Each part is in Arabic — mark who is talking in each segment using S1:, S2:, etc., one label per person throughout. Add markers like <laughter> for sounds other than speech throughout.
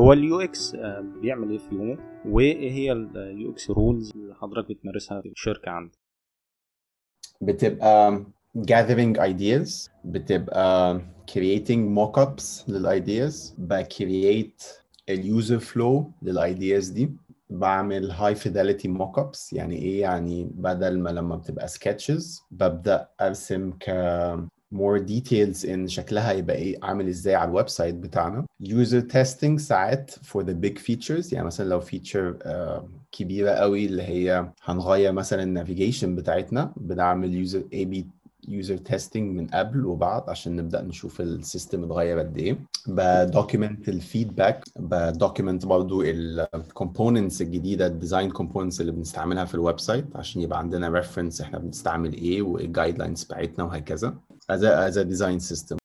S1: هو ال UX بيعمل إيه في يومه؟ وإيه هي ال UX roles اللي حضرتك بتمارسها في الشركة عندك؟
S2: بتبقى gathering ideas بتبقى creating mockups لل ideas ب create ال user flow لل ideas دي. بعمل high fidelity mockups يعني إيه؟ يعني بدل ما لما بتبقى sketches ببدأ أرسم ك more details in شكلها يبقى إيه عامل إزاي على ال website بتاعنا. User testing ساعات for the big features يعني مثلا لو feature uh, كبيرة قوي اللي هي هنغير مثلا ال navigation بتاعتنا بنعمل user A-B user testing من قبل وبعد عشان نبدأ نشوف ال system اتغير قد إيه. ب document ال feedback ب document برضو ال components الجديدة ال design components اللي بنستعملها في ال website عشان يبقى عندنا reference إحنا بنستعمل إيه وايه ال guidelines بتاعتنا وهكذا. As a, as a design system.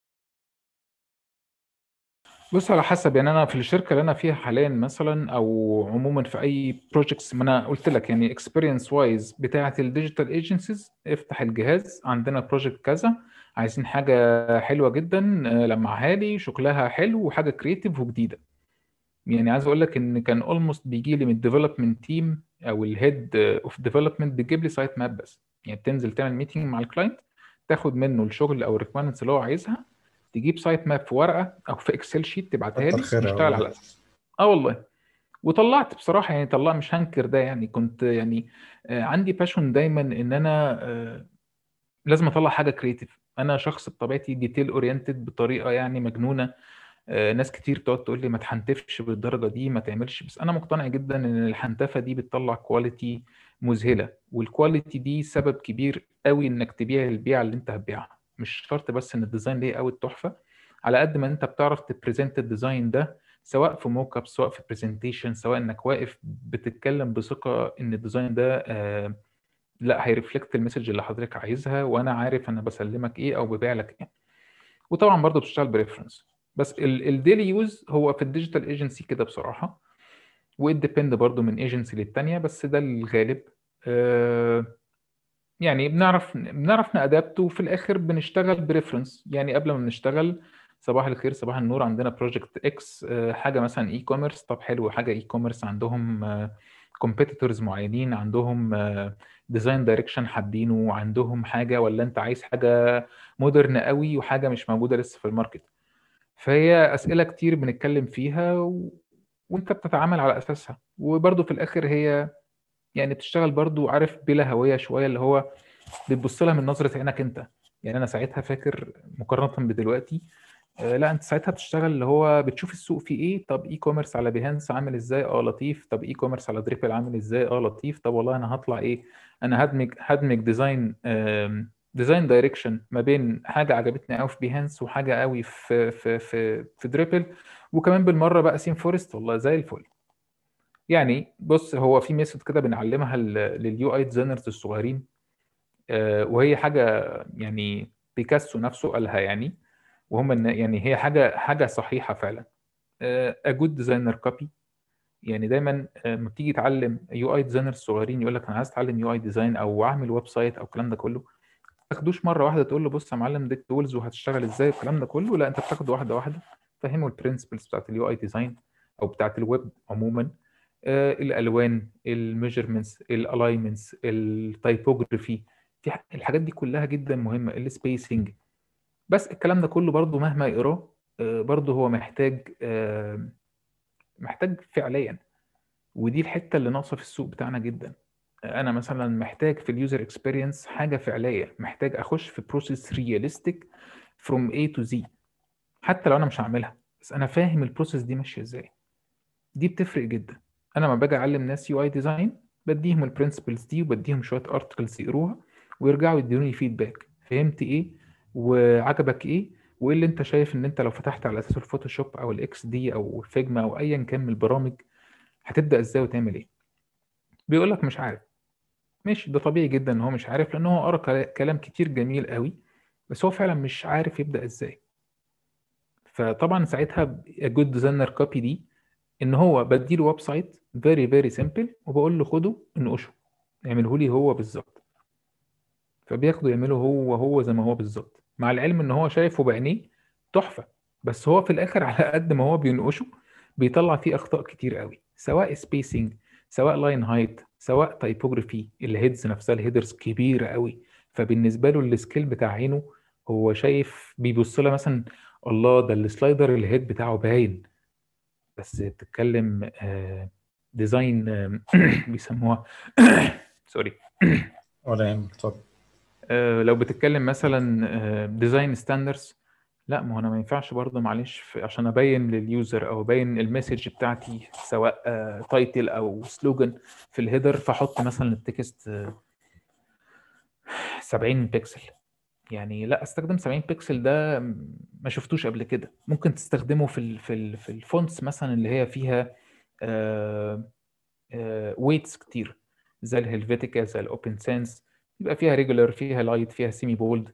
S3: بص على حسب. يعني أنا في الشركة اللي أنا فيها حاليا مثلا أو عموما في أي projects ما أنا قلت لك يعني experience wise بتاعه ال digital agencies افتح الجهاز عندنا project كذا عايزين حاجة حلوة جدا لمعها لي شكلها حلو وحاجة creative وجديدة. يعني عايز أقول لك إن كان almost بيجي لي من ال development team أو ال head of development بيجيب لي site map بس. يعني بتنزل تعمل meeting مع ال client تاخد منه الشغل أو ال requirements اللي هو عايزها تجيب site map في ورقة أو في Excel sheet تبعتها لي نشتغل على أساس آه والله. وطلعت بصراحة يعني طلع مش هنكر ده يعني كنت يعني آه عندي passion دايما إن أنا آه لازم أطلع حاجة creative أنا شخص بطبيعتي detail oriented بطريقة يعني مجنونة. ناس كتير تقعد تقول لي ما تحنتفش بالدرجة دي ما تعملش. بس أنا مقتنع جدا إن الحنتفة دي بتطلع quality مذهلة وال quality دي سبب كبير قوي إنك تبيع البيعة اللي أنت هتبيعها. مش شرط بس إن ال design ليه قوي تحفه على قد ما أنت بتعرف ت present ال design ده سواء في mock up سواء في presentation سواء إنك واقف بتتكلم بثقة إن ال design ده آه لا هي reflect ال message اللي حضرتك عايزها وأنا عارف أنا بسلمك إيه أو ببيع لك إيه. وطبعا برضه بتشتغل preference بس ال daily use هو في ال digital agency كده بصراحة وال depend برضه من ايجنسي للتانية بس ده الغالب. آه يعني بنعرف بنعرف ن adapt ه وفي الآخر بنشتغل preference يعني قبل ما بنشتغل صباح الخير صباح النور عندنا project X حاجة مثلا e-commerce طب حلو حاجة e-commerce عندهم competitors معينين عندهم design direction حابينه عندهم حاجة ولا أنت عايز حاجة modern قوي وحاجة مش موجودة لسه في ال market. فهي أسئلة كتير بنتكلم فيها و... وأنت بتتعامل على أساسها. وبرده في الآخر هي يعني بتشتغل برضو عارف بلا هوية شوية اللي هو بتبص لها من نظرة عينك أنت. يعني أنا ساعتها فاكر مقارنة بدلوقتي آه لا أنت ساعتها بتشتغل اللي هو بتشوف السوق فيه إيه؟ طب e-commerce على Behance عامل إزاي؟ آه لطيف. طب e-commerce على Dribbble عامل إزاي؟ آه لطيف. طب والله أنا هطلع إيه؟ أنا هدمج هدمج design design direction ما بين حاجة عجبتني قوي في Behance وحاجة قوي في في في في Dribbble وكمان بالمرة بقى ThemeForest والله زي الفل. يعني بص هو في method كده بنعلمها لل UI designers الصغيرين وهي حاجة يعني بيكاسو نفسه قالها يعني وهم يعني هي حاجة حاجة صحيحة فعلا. a good designer copy يعني دايما لما بتيجي تعلم UI designer الصغيرين يقول لك أنا عايز أتعلم UI design أو أعمل website أو الكلام ده كله تاخدوش مرة واحدة تقول له بص يا معلم دي ال tools وهتشتغل إزاي الكلام ده كله لا أنت بتاخده واحدة واحدة. فهمه ال principles بتاعت ال UI design أو بتاعت الويب عموما. آه الألوان ال measurements ال alignments ال typography في الحاجات دي كلها جدا مهمة. ال spacing بس الكلام ده كله برضه مهما يقراه آه برضه هو محتاج آه محتاج فعليا. ودي الحتة اللي ناقصة في السوق بتاعنا جدا. أنا مثلا محتاج في ال user experience حاجة فعلية محتاج أخش في process realistic from A to Z حتى لو أنا مش هعملها. بس أنا فاهم ال process دي ماشية إزاي. دي بتفرق جدا. أنا لما باجي أعلم ناس UI design بديهم ال principles دي وبديهم شوية articles يقروها ويرجعوا يدوني feedback فهمت إيه؟ وعجبك إيه؟ وإيه اللي أنت شايف إن أنت لو فتحت على أساس ال Photoshop أو ال XD أو ال Figma أو ايا كان من البرامج هتبدأ إزاي وتعمل إيه؟ بيقول لك مش عارف. ماشي ده طبيعي جدا إن هو مش عارف لأن هو قرأ كلام كتير جميل قوي بس هو فعلا مش عارف يبدأ إزاي. فطبعا ساعتها good designer copy دي إن هو بديله website very very simple وبقول له خده انقشه اعمله لي هو بالظبط. فبياخده يعمله هو هو زي ما هو بالظبط. مع العلم إن هو شايفه بعينيه تحفة بس هو في الآخر <laughs> على قد ما هو بينقشه بيطلع فيه أخطاء كتير قوي سواء spacing سواء line height سواء typography ال heads نفسها ال headers كبيرة قوي. فبالنسبة له ال scale بتاع عينه هو شايف بيبص لها مثلا الله ده ال slider ال head بتاعه باين. بس بتتكلم design <clears throat> بيسموها <coughs> sorry
S1: ولا يهمك اتفضل.
S3: آه، لو بتتكلم مثلا design standards لأ ما هو أنا ما ينفعش برضه معلش عشان أبين لل user أو أبين ال message بتاعتي سواء title أو slogan في ال header فأحط مثلا ال text آه، 70 بكسل يعني لأ أستخدم 70 بكسل ده ما شفتوش قبل كده. ممكن تستخدمه في ال في ال في ال fonts مثلا اللي هي فيها weights كتير. زي ال Helvetica زي ال Open Sans يبقى فيها regular فيها light فيها semi bold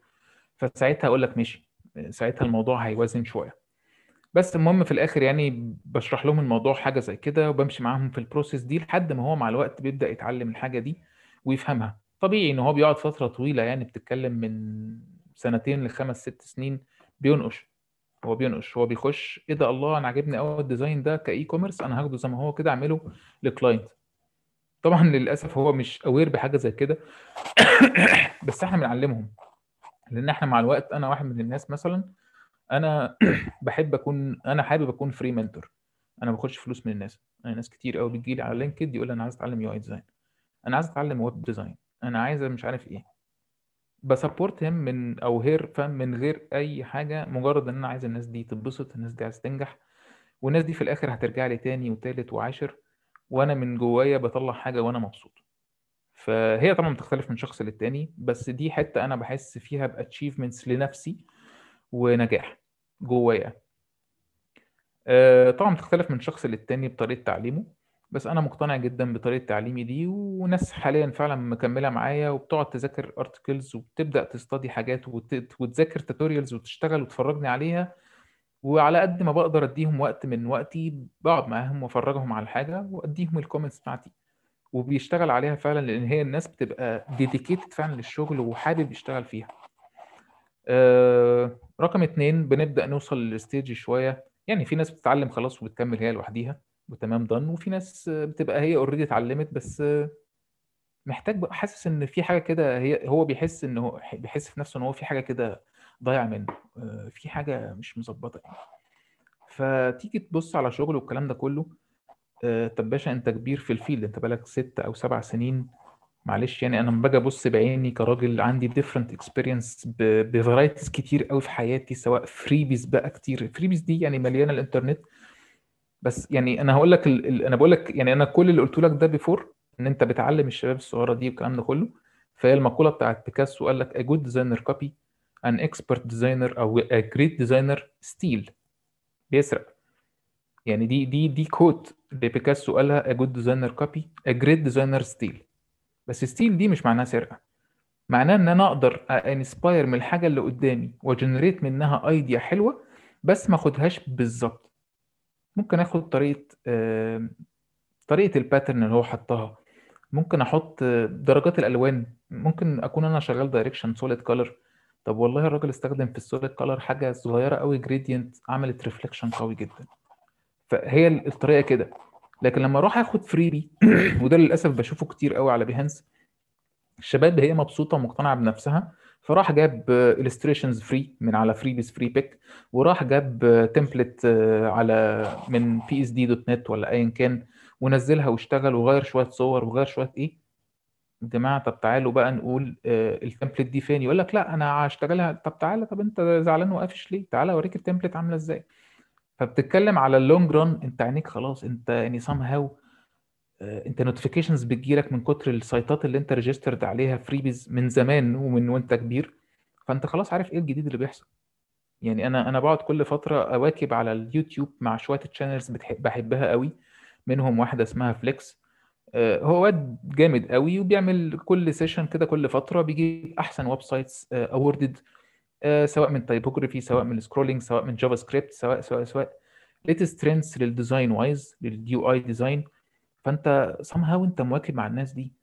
S3: فساعتها أقول لك ماشي. ساعتها الموضوع هيوازن شوية. بس المهم في الآخر يعني بشرح لهم الموضوع حاجة زي كده وبمشي معاهم في ال process دي لحد ما هو مع الوقت بيبدأ يتعلم الحاجة دي ويفهمها. طبيعي إن هو بيقعد فترة طويلة يعني بتتكلم من سنتين لخمس ست سنين بينقش. هو بينقش هو بيخش إيه ده الله أنا عاجبني قوي ال design ده ك e-commerce أنا هاخده زي ما هو كده أعمله ل client طبعا للأسف هو مش aware بحاجة زي كده. <coughs> بس إحنا بنعلمهم. لأن إحنا مع الوقت أنا واحد من الناس مثلا أنا <clears throat> بحب أكون أنا حابب أكون free mentor أنا ما باخدش فلوس من الناس. أنا ناس كتير قوي بتجي لي على LinkedIn يقول لي أنا عايز أتعلم UI design أنا عايز أتعلم web design أنا عايز مش عارف إيه. ب support هم from over here فاهم من غير أي حاجة مجرد إن أنا عايز الناس دي تتبسط الناس دي عايز تنجح. والناس دي في الآخر هترجع لي تاني وتالت وعاشر وأنا من جوايا بطلع حاجة وأنا مبسوط. فهي طبعا بتختلف من شخص للتاني بس دي حتة أنا بحس فيها ب achievements لنفسي ونجاح جوايا. آه، طبعا بتختلف من شخص للتاني بطريقة تعليمه بس أنا مقتنع جدا بطريقة تعليمي دي وناس حاليا فعلا مكملة معايا وبتقعد تذاكر articles وبتبدأ ت study حاجات وت- وتذاكر tutorials وتشتغل وتفرجني عليها وعلى قد ما بقدر أديهم وقت من وقتي بقعد معاهم وأفرجهم على الحاجة وأديهم ال comments بتاعتي. وبيشتغل عليها فعلا لأن هي الناس بتبقى dedicated فعلا للشغل وحابب يشتغل فيها. آه، رقم اتنين بنبدأ نوصل لل stage شوية. يعني في ناس بتتعلم خلاص وبتكمل هي لوحديها وتمام done وفي ناس بتبقى هي already اتعلمت بس محتاج بقى حاسس إن في حاجة كده هي هو بيحس إن هو بيحس في نفسه إن هو في حاجة كده ضايع منه. آه، في حاجة مش مظبطة يعني. فتيجي تبص على شغله والكلام ده كله طب باشا انت كبير في ال field انت بقالك ست أو سبع سنين. معلش يعني أنا لما باجي أبص بعيني كراجل عندي different experience ب varieties كتير قوي في حياتي سواء freebies بقى كتير. freebies دي يعني مليانة الإنترنت. بس يعني أنا هقول لك ال... ال... أنا بقول لك يعني أنا كل اللي قلت لك ده before إن أنت بتعلم الشباب الصغيرة دي والكلام ده كله. فهي المقولة بتاعت بيكاسو قال لك a good designer copy an expert designer أو a great designer steal. بيسرق. يعني دي دي دي quote لبيكاسو قالها a good designer copy a great designer steal بس steal دي مش معناها سرقة. معناه إن أنا أقدر inspire من الحاجة اللي قدامي و generate منها idea حلوة بس ما أخدهاش بالظبط. ممكن آخد طريقة طريقة ال pattern اللي هو حطها. ممكن أحط درجات الألوان. ممكن أكون أنا شغال direction solid color طب والله الراجل استخدم في ال solid color حاجة صغيرة قوي gradient عملت reflection قوي جدا. فهي الطريقة كده. لكن لما أروح آخد freebie <clears throat> وده للأسف بشوفه كتير قوي على Behance الشباب هي مبسوطة ومقتنعة بنفسها فراح جاب illustrations free من على freebies Freepik وراح جاب template على من PSD dot net ولا ايا كان ونزلها واشتغل وغير شوية صور وغير شوية إيه؟ يا جماعة طب تعالوا بقى نقول ال template دي فين؟ يقول لك لا أنا هشتغلها. طب تعالى طب أنت زعلان وقافش ليه؟ تعالى أوريك ال template عاملة إزاي. فبتتكلم على ال long run انت عينيك خلاص انت يعني somehow انت notifications بتجيلك من كتر ال site ات اللي انت registered عليها freebies من زمان ومن وانت كبير. فانت خلاص عارف إيه الجديد اللي بيحصل. يعني أنا أنا بقعد كل فترة أواكب على اليوتيوب مع شوية channels بحبها قوي. منهم واحدة اسمها Flux هو واد جامد قوي وبيعمل كل session كده كل فترة بيجيب أحسن websites awarded سواء من typography سواء من ال scrolling سواء من JavaScript سواء سواء سواء. latest trends لل design wise لل UI design فأنت somehow أنت مواكب مع الناس دي.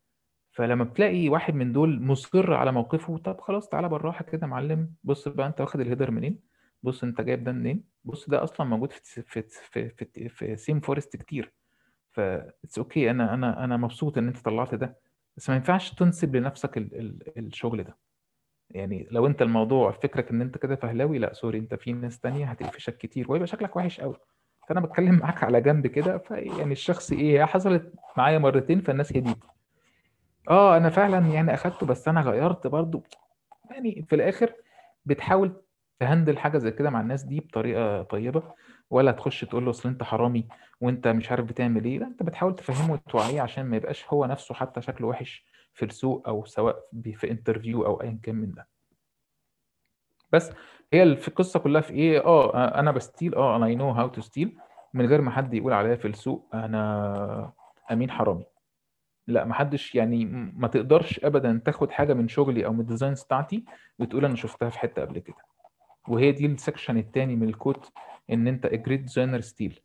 S3: فلما بتلاقي واحد من دول مصمم على موقفه طب خلاص تعالى بالراحة كده يا معلم. بص بقى أنت واخد ال header منين؟ بص أنت جايب ده منين؟ بص ده أصلا موجود في في في في, في ThemeForest كتير. ف it's okay أنا أنا أنا مبسوط إن أنت طلعت ده. بس ما ينفعش تنسب لنفسك ال ال الشغل ده. يعني لو أنت الموضوع فكرك إن أنت كده فهلاوي لأ sorry أنت في ناس تانية هتقفشك كتير ويبقى شكلك وحش قوي فأنا بتكلم <laughs> معاك على جنب كده فيعني الشخص إيه حصلت معايا مرتين فالناس هديت آه أنا فعلا يعني أخدته بس أنا غيرت برضو. يعني في الآخر بتحاول ت handle حاجة زي كده مع الناس دي بطريقة طيبة ولا تخش تقول له أصل أنت حرامي وأنت مش عارف بتعمل إيه لا أنت بتحاول تفهمه وتوعيه عشان ما يبقاش هو نفسه حتى شكله وحش. في السوق أو سواء في interview أو ايا كان من ده. بس هي القصة كلها في إيه؟ آه أنا ب steal آه أنا I know how to steal من غير ما حد يقول عليا في السوق أنا أمين حرامي. لا ما حدش يعني ما تقدرش ابدا تاخد حاجة من شغلي أو من ال designs بتاعتي وتقول أنا شفتها في حتة قبل كده. وهي دي ال section الثاني من ال quote إن أنت great designer
S4: steal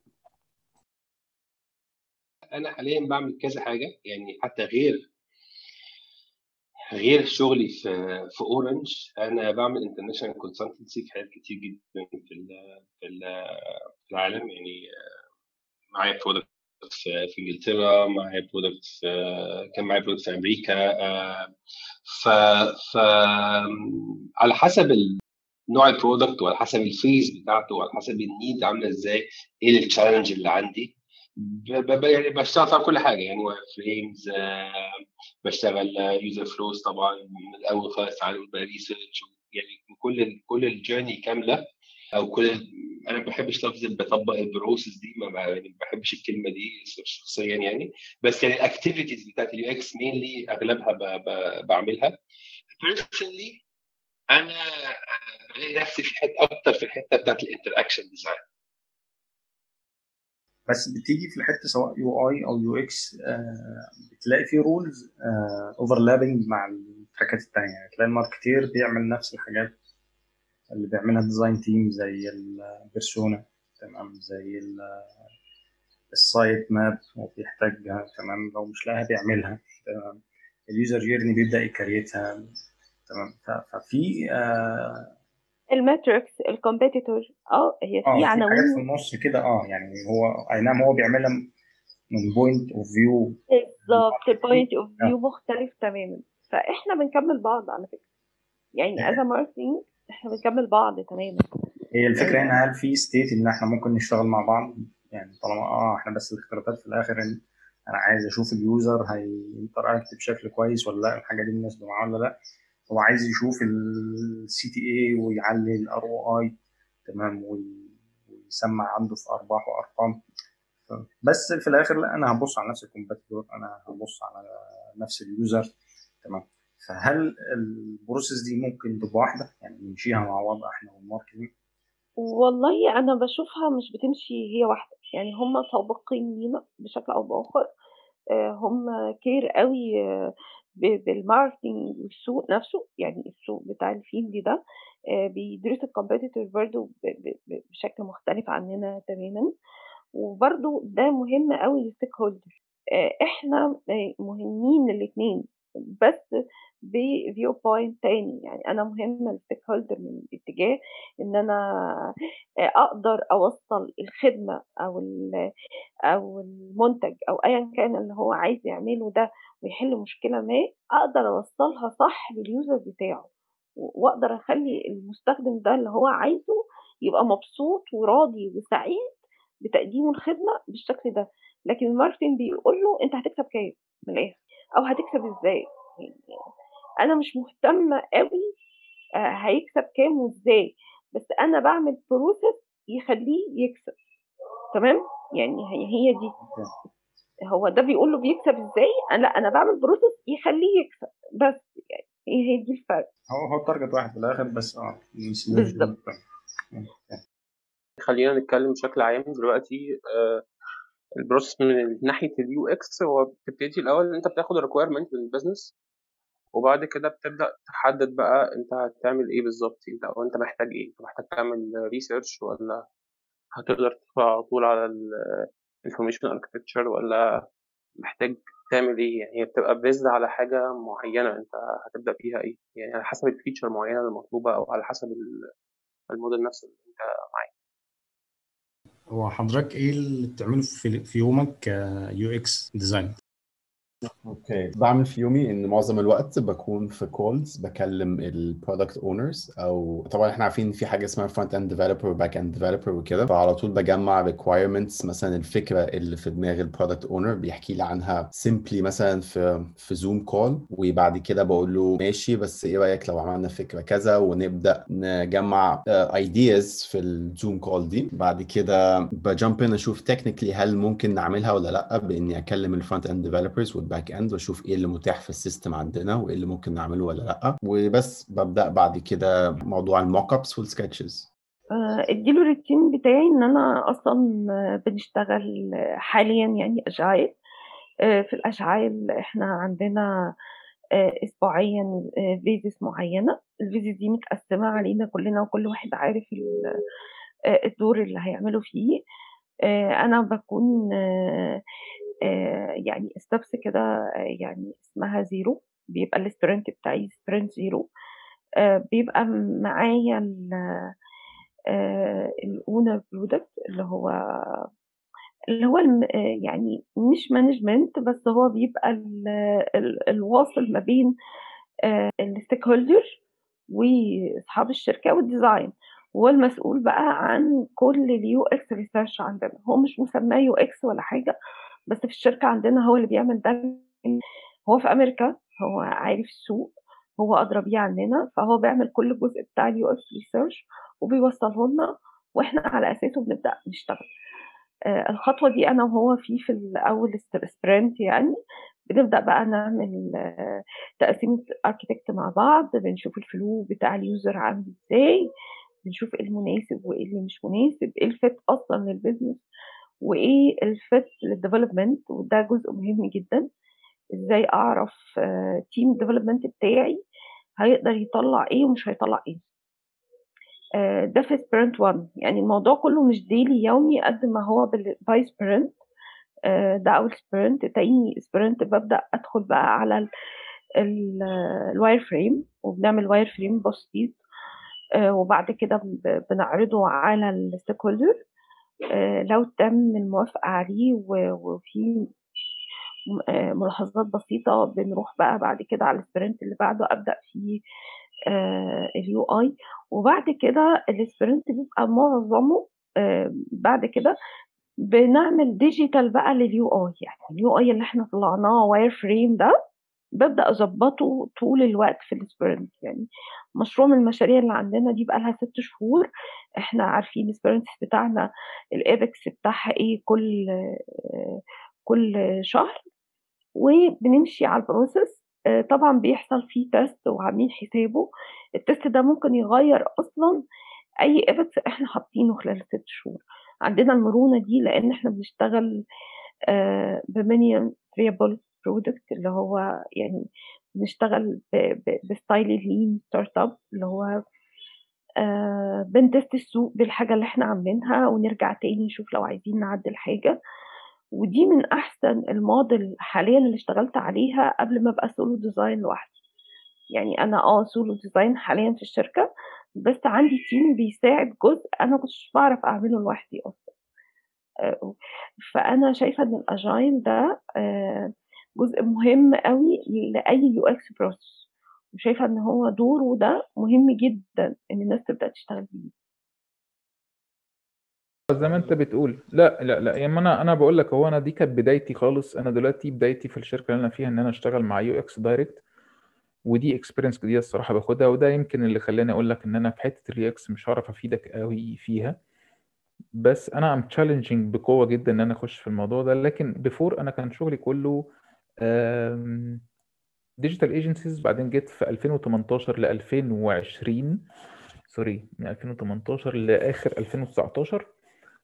S4: أنا حاليا بعمل كذا حاجة يعني حتى غير غير شغلي في في Orange أنا بعمل international consultancy في حاجات كتير جدا في في العالم. يعني معايا product في إنجلترا معايا product في كان معايا product في أمريكا ف ف على حسب نوع ال product وعلى حسب ال phase بتاعته وعلى حسب ال need عاملة إزاي إيه ال challenge اللي عندي. يعني بشتغل طبعا كل حاجة يعني frames بشتغل user flows طبعا من الأول خالص بقى research يعني كل كل ال journey كاملة أو كل أنا ما بحبش لفظ بطبق ال process دي ما يعني ما بحبش الكلمة دي شخصيا يعني بس يعني ال activities بتاعت ال UX mainly أغلبها ب ب بعملها. personally أنا بلاقي نفسي في حتة أكتر في الحتة بتاعت ال interaction design
S1: بس بتيجي في الحتة سواء UI أو UX بتلاقي في roles overlapping مع ال tracks التانية. يعني تلاقي ال marketer بيعمل نفس الحاجات اللي بيعملها design team زي ال persona تمام؟ زي ال site map وبيحتاجها تمام؟ لو مش لاقيها بيعملها تمام؟ ال user journey بيبدأ ي create ها تمام؟ ففي آه
S5: ال matrix ال competitor آه هي
S1: آه
S5: في
S1: في حاجات في
S5: عناوين
S1: النص كده آه يعني هو أي نعم هو بيعملها من point of view
S5: بالظبط ال point of view مختلف تماما. فإحنا بنكمل بعض على فكرة. يعني as marketing إحنا بنكمل بعض تماما.
S1: هي الفكرة هنا هل في state إن إحنا ممكن نشتغل مع بعض؟ يعني طالما آه إحنا بس الاختلافات في الآخر إن أنا عايز أشوف ال user ه interact بشكل كويس ولا لأ الحاجة دي مناسبة معاه ولا لأ. هو عايز يشوف ال CTA ويعلي ال ROI تمام ويسمع عنده في ارباح وارقام بس في الآخر لا أنا هبص على نفس ال competitor أنا هبص على نفس ال user تمام. فهل ال process دي ممكن تبقى واحدة؟ يعني نمشيها مع بعض إحنا وال marketing
S5: والله أنا بشوفها مش بتمشي هي واحدة. يعني هم سابقين لينا بشكل أو بآخر آه، هم care قوي آه، بال marketing والسوق نفسه يعني السوق بتاع ال field ده آه، بيدرسوا ال competitor برضو ب- ب- ب- بشكل مختلف عننا تماما. وبرضو ده مهم قوي لل stakeholder إحنا آه، مهمين الاثنين بس ب view point تاني. يعني أنا مهمة لل stakeholder من اتجاه إن أنا أقدر أوصل الخدمة أو أو المنتج أو ايا كان اللي هو عايز يعمله ده ويحل مشكلة ما أقدر أوصلها صح لل user بتاعه وأقدر أخلي المستخدم ده اللي هو عايزه يبقى مبسوط وراضي وسعيد بتقديم الخدمة بالشكل ده. لكن ال marketing بيقول له أنت هتكسب كام من الآخر؟ أو هتكسب إزاي؟ يعني أنا مش مهتمة قوي آه، هيكسب كام وإزاي بس أنا بعمل process يخليه يكسب. تمام؟ يعني هي هي دي. هو ده بيقول له بيكسب إزاي؟ أنا لأ أنا بعمل process يخليه يكسب. بس يعني هي هي دي الفرق.
S1: هو هو ال target واحد في الآخر بس آه
S5: بالظبط.
S6: خلينا نتكلم بشكل عام دلوقتي آه، ال process من ناحية ال UX هو بتبتدي الأول ان أنت بتاخد ال requirement من ال business وبعد كده بتبدأ تحدد بقى أنت هتعمل إيه بالظبط أنت أو أنت محتاج إيه أنت محتاج تعمل research ولا هتقدر تدخل على طول على ال information architecture ولا محتاج تعمل إيه؟ يعني هي بتبقى based على حاجة معينة أنت هتبدأ فيها إيه؟ يعني على حسب ال feature معينة المطلوبة أو على حسب الموديل نفسه اللي أنت معاه.
S1: هو حضرتك إيه اللي بتعمله في في يومك ك UX design
S2: okay. بعمل في يومي إن معظم الوقت بكون في calls بكلم ال product owners أو طبعا إحنا عارفين في حاجة اسمها front end developer و back end developer وكده. فعلى طول بجمع requirements مثلا الفكرة اللي في دماغ ال product owner بيحكي لي عنها simply مثلا في في Zoom call وبعد كده بقول له ماشي بس إيه رأيك لو عملنا فكرة كذا ونبدأ نجمع ideas في ال Zoom call دي. بعد كده ب jump ان أشوف technically هل ممكن نعملها ولا لأ بإني أكلم ال front end developers and وأشوف إيه اللي متاح في ال system عندنا وإيه اللي ممكن نعمله ولا لأ. وبس ببدأ بعد كده موضوع ال mock ups وال sketches
S5: اديله الروتين بتاعي إن أنا أصلا بنشتغل حاليا يعني agile. في ال agile إحنا عندنا اسبوعيا phases معينة. ال phases دي متقسمة علينا كلنا وكل واحد عارف الدور اللي هيعمله فيه. أنا بكون يعني steps كده يعني اسمها zero بيبقى ال sprint بتاعي sprint zero بيبقى معايا ال owner product اللي هو اللي هو يعني مش management بس هو بيبقى ال ال الواصل ما بين ال stakeholder وأصحاب الشركة وال design هو المسؤول بقى عن كل ال UX research عندنا. هو مش مسماه UX ولا حاجة بس في الشركة عندنا هو اللي بيعمل ده. هو في أمريكا هو عارف السوق هو أدرى بيه عننا فهو بيعمل كل الجزء بتاع ال UX research وبيوصله لنا وإحنا على أساسه بنبدأ نشتغل. آه الخطوة دي أنا وهو فيه في الأول sprint يعني. بنبدأ بقى نعمل آه تقسيمه architect مع بعض. بنشوف ال flow بتاع ال user عامل إزاي. بنشوف إيه المناسب وإيه اللي مش مناسب. إيه ال fit أصلا لل business وإيه ال fit لل development وده جزء مهم جدا. إزاي أعرف team uh, development بتاعي هيقدر يطلع إيه ومش هيطلع إيه. uh, ده في sprint 1 يعني الموضوع كله مش daily يومي قد ما هو by sprint uh, ده أول sprint تاني sprint ببدأ أدخل بقى على ال wire frame وبنعمل wire frame بسيط وبعد كده بنعرضه على ال stakeholder لو تم الموافقة عليه وفي ملاحظات بسيطة بنروح بقى بعد كده على ال sprint اللي بعده أبدأ فيه ال UI وبعد كده ال sprint بيبقى معظمه بعد كده بنعمل digital بقى لل UI يعني ال UI اللي إحنا طلعناه wire frame ده ببدأ أظبطه طول الوقت في ال sprint يعني مشروع من المشاريع اللي عندنا دي بقى لها ست شهور. إحنا عارفين ال sprint بتاعنا ال epics بتاعها إيه كل كل شهر. وبنمشي على ال process طبعا بيحصل فيه test وعاملين حسابه. ال test ده ممكن يغير أصلا أي epics إحنا حاطينه خلال الست شهور. عندنا المرونة دي لأن إحنا بنشتغل ب minimum viable product اللي هو يعني بنشتغل ب style ال lean startup اللي هو آه بن test السوق بالحاجة اللي إحنا عاملينها ونرجع تاني نشوف لو عايزين نعدل حاجة. ودي من أحسن الموديل حاليا اللي اشتغلت عليها قبل ما أبقى solo design لوحدي. يعني أنا آه solo design حاليا في الشركة بس عندي team بيساعد جزء أنا كنتش بعرف أعمله لوحدي أصلا. آه فأنا شايفة إن ال agile ده آه جزء مهم قوي لأي UX process وشايفة إن هو دوره ده مهم جدا إن الناس تبدأ تشتغل بيه.
S3: زي ما أنت بتقول. لا لا لا يعني أنا أنا بقول لك هو أنا دي كانت بدايتي خالص. أنا دلوقتي بدايتي في الشركة اللي أنا فيها إن أنا أشتغل مع UX direct. ودي experience جديده الصراحة باخدها وده يمكن اللي خلاني أقول لك إن أنا في حتة ال UX مش هعرف أفيدك قوي فيها. بس أنا am challenging بقوة جدا إن أنا أخش في الموضوع ده. لكن before أنا كان شغلي كله digital agencies بعدين جيت في 2018 ل 2020 sorry من 2018 لآخر 2019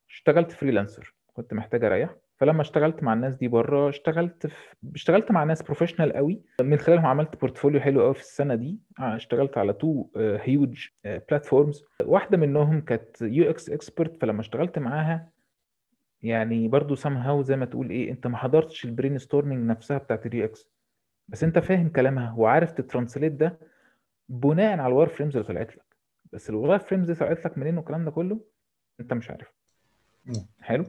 S3: اشتغلت freelancer كنت محتاج أريح. فلما اشتغلت مع الناس دي بره اشتغلت في اشتغلت مع ناس professional قوي. من خلالهم عملت portfolio حلو قوي في السنة دي. اشتغلت على two huge platforms واحدة منهم كانت UX expert فلما اشتغلت معاها يعني برضو somehow زي ما تقول إيه أنت ما حضرتش ال brainstorming نفسها بتاعت ال UX بس أنت فاهم كلامها وعارف ت translate ده بناء على ال wire frames اللي طلعت لك. بس ال wire frames دي طلعت لك منين والكلام ده كله؟ أنت مش عارف. حلو.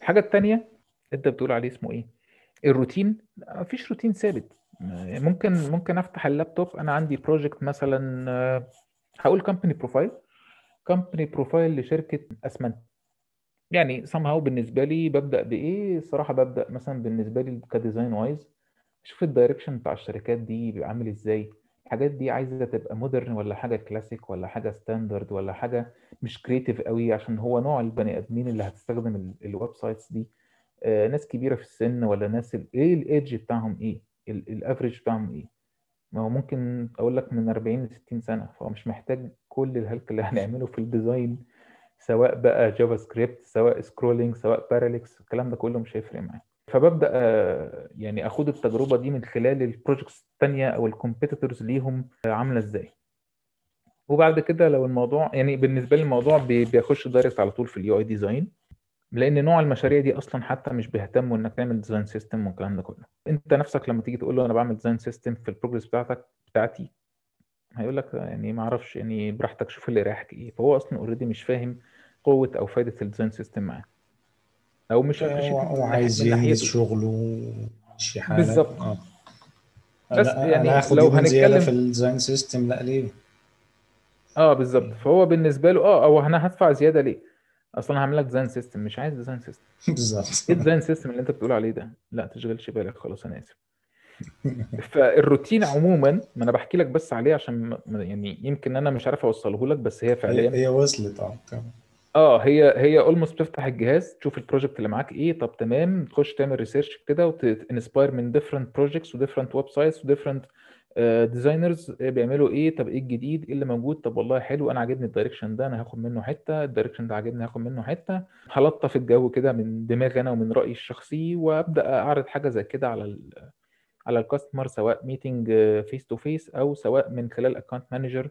S3: الحاجة التانية أنت بتقول عليه اسمه إيه؟ الروتين. مفيش روتين ثابت. ممكن ممكن أفتح اللابتوب. أنا عندي project مثلا آه، هقول company profile company profile لشركة أسمنت. يعني somehow بالنسبة لي ببدأ بإيه؟ الصراحه ببدأ مثلا بالنسبة لي ك design wise أشوف ال direction بتاع الشركات دي بيبقى عامل إزاي. الحاجات دي عايزة تبقى modern ولا حاجة كلاسيك ولا حاجة standard ولا حاجة مش creative قوي؟ عشان هو نوع البني آدمين اللي هتستخدم ال- ال websites دي. آه، ناس كبيرة في السن ولا ناس ال- إيه الايدج بتاعهم إيه؟ ال average بتاعهم إيه؟ ما هو ممكن أقول لك من 40 ل 60 سنة فهو مش محتاج كل الهلك اللي هنعمله في ال design سواء بقى JavaScript سواء scrolling سواء parallax الكلام ده كله مش هيفرق معاه فببدأ آه، يعني اخد التجربة دي من خلال ال projects الثانية أو ال competitors ليهم آه، عاملة إزاي. وبعد كده لو الموضوع يعني بالنسبة لي الموضوع بي- بيخش direct على طول في ال UI design لأن نوع المشاريع دي أصلا حتى مش بيهتموا إنك تعمل design system والكلام ده كله. أنت نفسك لما تيجي تقول له أنا بعمل design system في ال progress بتاعتك بتاعتي هيقول لك يعني ما أعرفش يعني براحتك شوف اللي يريحك إيه. فهو أصلا already مش فاهم قوة أو فائده ال design system معاه. أو مش
S1: هو
S3: appreciative
S1: هو
S3: من
S1: عايز
S3: ناحية- من
S1: ينجز شغله ويمشي حالك
S3: بالظبط.
S1: آه.
S3: بس
S1: لا
S3: يعني
S1: هاخد
S3: لو هنتكلم-
S1: في ال design system لا ليه؟
S3: آه بالظبط. فهو بالنسبة له آه أو أنا هدفع زيادة ليه؟ أصلا هعمل لك design system مش عايز design <laughs> system إيه
S1: بالظبط
S3: ال design system اللي أنت بتقول عليه ده؟ لا تشغلش بالك خلاص أنا آسف. فالروتين عموما ما أنا بحكي لك بس عليه عشان يعني يمكن أنا مش عارف أوصله لك بس هي فعليا
S1: هي وصلت آه تمام.
S3: آه هي هي almost بتفتح الجهاز تشوف ال project اللي معاك إيه طب تمام تخش تعمل research كده وت inspire من different projects و different websites و different designers بيعملوا إيه طب إيه الجديد إيه اللي موجود طب والله حلو أنا عاجبني ال direction ده أنا هاخد منه حتة ال direction ده عاجبني هاخد منه حتة. هلطف الجو كده من دماغي أنا ومن رأيي الشخصي وأبدأ أعرض حاجة زي كده على على ال customer سواء meeting face to face أو سواء من خلال account manager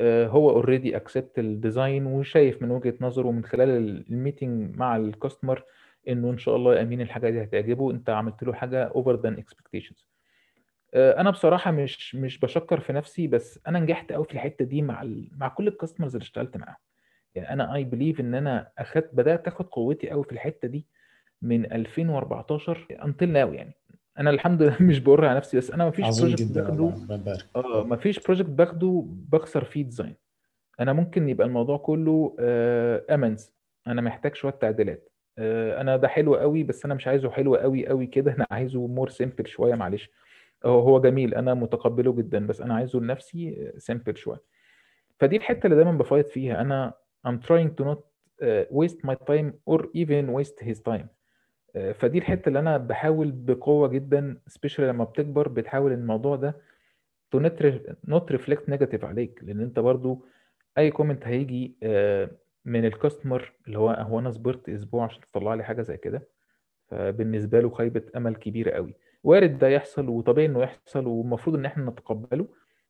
S3: هو already accept ال design وشايف من وجهة نظره من خلال ال meeting مع ال customer إنه إن شاء الله يا أمين الحاجة دي هتعجبه. أنت عملت له حاجة over than expectations أنا بصراحة مش مش بشكر في نفسي بس أنا نجحت قوي في الحتة دي مع ال... مع كل ال customers اللي اشتغلت معاهم. يعني أنا I believe إن أنا أخدت بدأت أخد قوتي قوي في الحتة دي من 2014 until now يعني. أنا الحمد لله <laughs> مش بقر على نفسي بس أنا ما فيش
S1: عظيم
S3: project
S1: جدا
S3: باخده.
S1: يبارك.
S3: آه ما فيش project باخده بخسر فيه design أنا ممكن يبقى الموضوع كله amends أنا محتاج شوية تعديلات. آه، أنا ده حلو قوي بس أنا مش عايزه حلو قوي قوي كده. <laughs> أنا عايزه more simple شوية معلش. هو هو جميل أنا متقبله جدا بس أنا عايزه لنفسي simple شوية. فدي الحتة اللي دايما ب fight فيها. أنا I'm trying to not uh, waste my time or even waste his time. آه، فدي الحتة اللي أنا بحاول بقوة جدا specially لما بتكبر بتحاول الموضوع ده re- not reflect negative عليك. لأن أنت برضو أي comment هيجي آه، من ال customer اللي هو هو أنا صبرت أسبوع عشان تطلع لي حاجة زي كده. فبالنسبة له خيبة أمل كبيرة قوي. وارد ده يحصل وطبيعي إنه يحصل والمفروض إن إحنا نتقبله.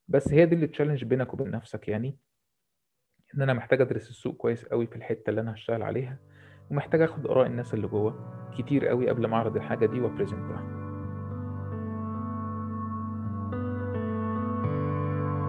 S3: بس هي دي اللي تشالنج بينك وبين نفسك. يعني إن أنا محتاج أدرس السوق كويس قوي في الحتة اللي أنا هشتغل عليها. ومحتاج آخد آراء الناس اللي جوه كتير قوي قبل ما أعرض الحاجة دي وأبريزنتها.